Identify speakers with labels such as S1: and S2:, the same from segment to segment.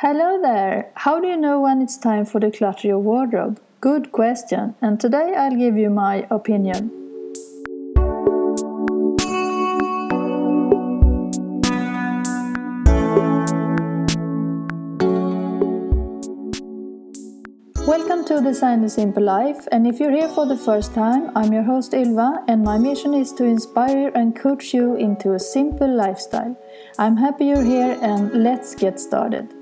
S1: Hello there! How do you know when it's time for the clutter your wardrobe? Good question, and today I'll give you my opinion. Welcome to Design the Simple Life, and if you're here for the first time, I'm your host Ylva, and my mission is to inspire and coach you into a simple lifestyle. I'm happy you're here, and let's get started.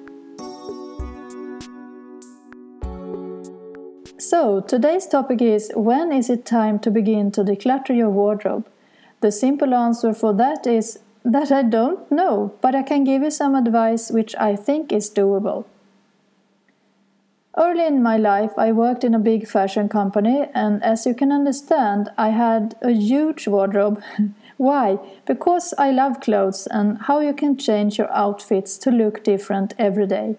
S1: So, today's topic is when is it time to begin to declutter your wardrobe? The simple answer for that is that I don't know, but I can give you some advice which I think is doable. Early in my life, I worked in a big fashion company, and as you can understand, I had a huge wardrobe. Why? Because I love clothes and how you can change your outfits to look different every day.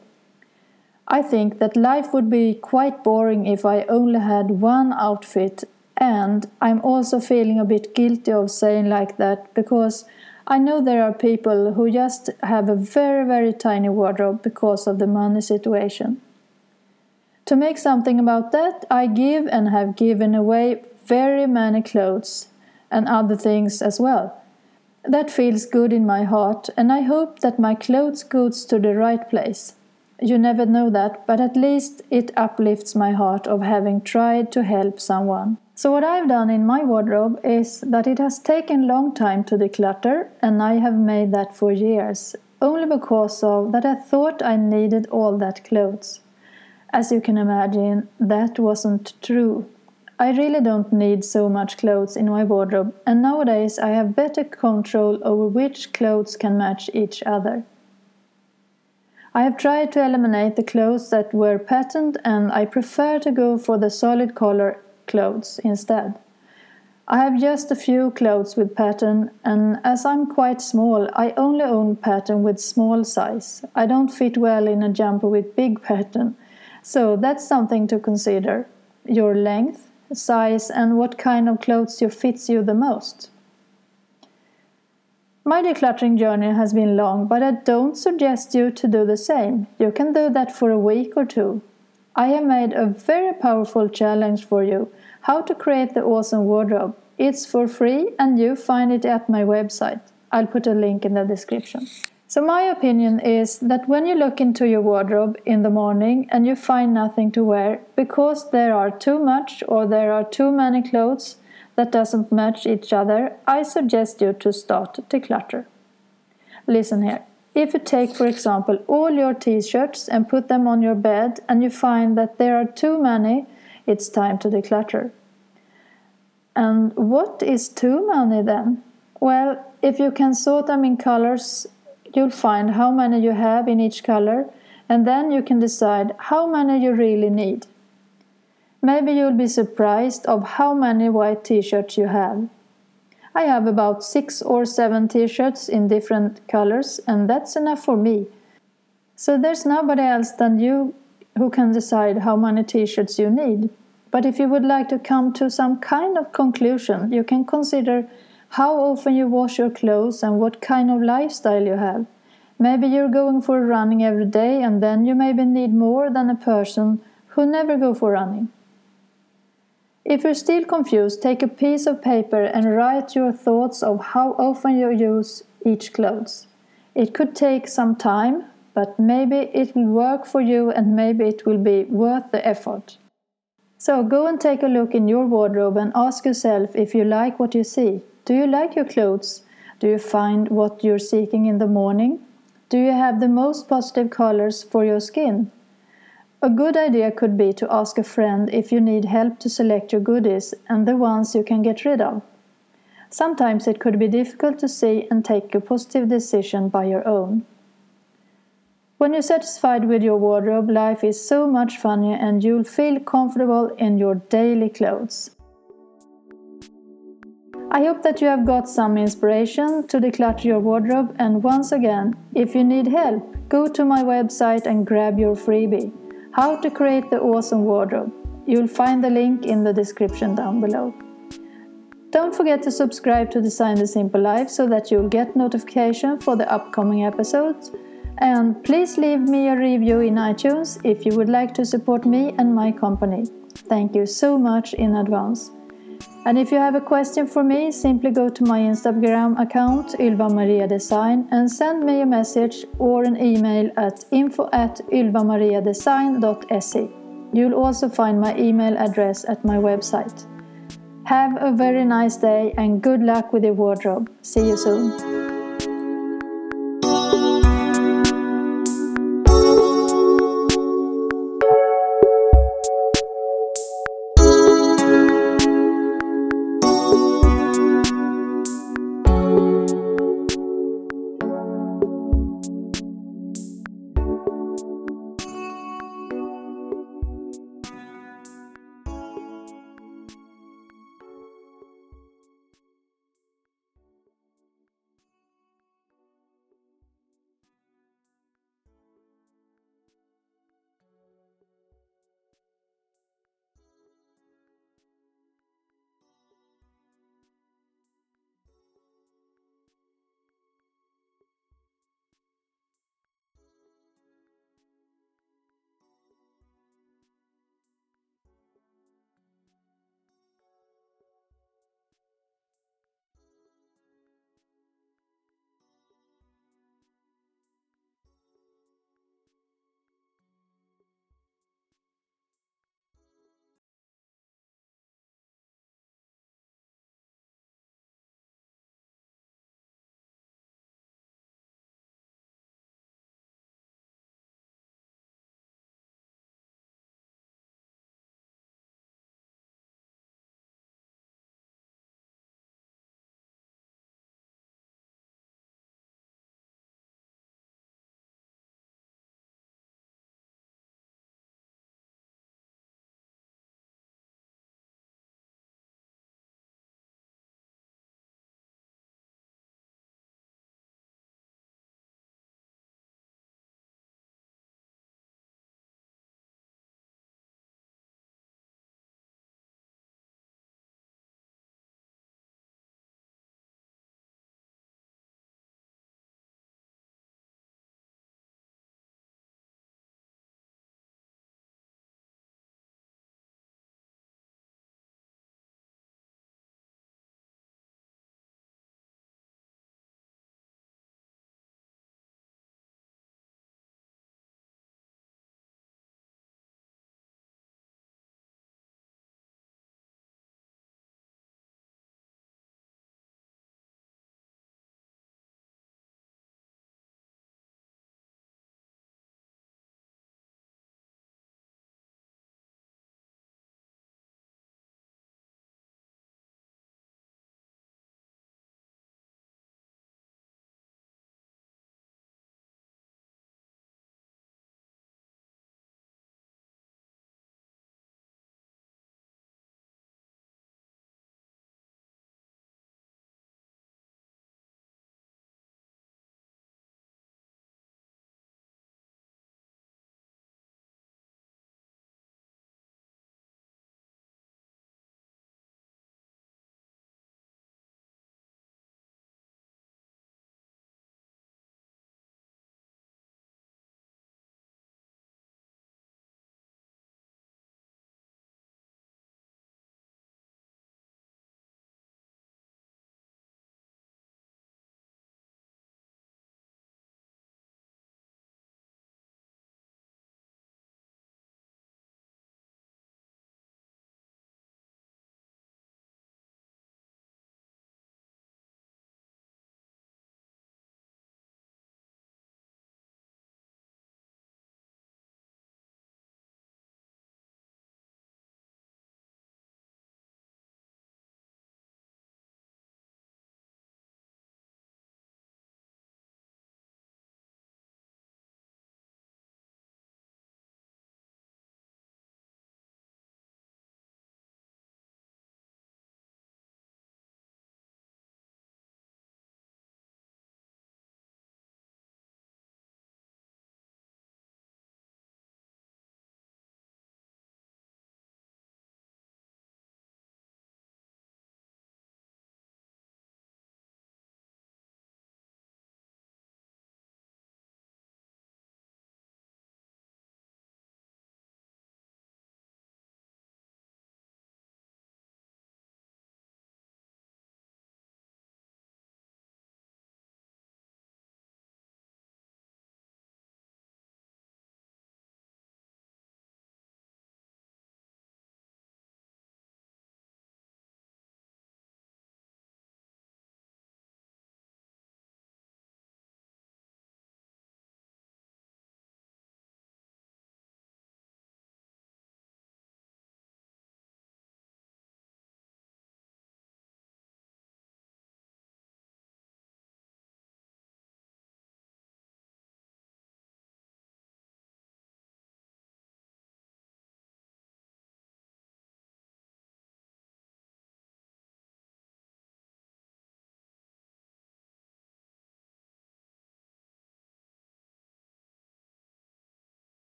S1: I think that life would be quite boring if I only had one outfit, and I'm also feeling a bit guilty of saying like that because I know there are people who just have a very, very tiny wardrobe because of the money situation. To make something about that, I give and have given away very many clothes and other things as well. That feels good in my heart, and I hope that my clothes goes to the right place. You never know that, but at least it uplifts my heart of having tried to help someone. So what I've done in my wardrobe is that it has taken long time to declutter and I have made that for years, only because of that I thought I needed all that clothes. As you can imagine, that wasn't true. I really don't need so much clothes in my wardrobe, and nowadays I have better control over which clothes can match each other. I have tried to eliminate the clothes that were patterned and I prefer to go for the solid color clothes instead. I have just a few clothes with pattern and as I'm quite small I only own pattern with small size. I don't fit well in a jumper with big pattern. So that's something to consider. Your length, size and what kind of clothes you fits you the most. My decluttering journey has been long, but I don't suggest you to do the same. You can do that for a week or two. I have made a very powerful challenge for you how to create the awesome wardrobe. It's for free and you find it at my website. I'll put a link in the description. So, my opinion is that when you look into your wardrobe in the morning and you find nothing to wear because there are too much or there are too many clothes, that doesn't match each other, I suggest you to start to declutter. Listen here. If you take, for example, all your t shirts and put them on your bed and you find that there are too many, it's time to declutter. And what is too many then? Well, if you can sort them in colors, you'll find how many you have in each color, and then you can decide how many you really need. Maybe you'll be surprised of how many white t-shirts you have. I have about 6 or 7 t-shirts in different colors and that's enough for me. So there's nobody else than you who can decide how many t-shirts you need. But if you would like to come to some kind of conclusion, you can consider how often you wash your clothes and what kind of lifestyle you have. Maybe you're going for running every day and then you maybe need more than a person who never go for running. If you're still confused, take a piece of paper and write your thoughts of how often you use each clothes. It could take some time, but maybe it will work for you and maybe it will be worth the effort. So go and take a look in your wardrobe and ask yourself if you like what you see. Do you like your clothes? Do you find what you're seeking in the morning? Do you have the most positive colors for your skin? A good idea could be to ask a friend if you need help to select your goodies and the ones you can get rid of. Sometimes it could be difficult to see and take a positive decision by your own. When you're satisfied with your wardrobe, life is so much funnier and you'll feel comfortable in your daily clothes. I hope that you have got some inspiration to declutter your wardrobe, and once again, if you need help, go to my website and grab your freebie. How to create the awesome wardrobe. You'll find the link in the description down below. Don't forget to subscribe to Design the Simple Life so that you'll get notification for the upcoming episodes. And please leave me a review in iTunes if you would like to support me and my company. Thank you so much in advance. And if you have a question for me, simply go to my Instagram account, Ylva Maria Design, and send me a message or an email at info at ylvamariadesign.se. You'll also find my email address at my website. Have a very nice day and good luck with your wardrobe. See you soon.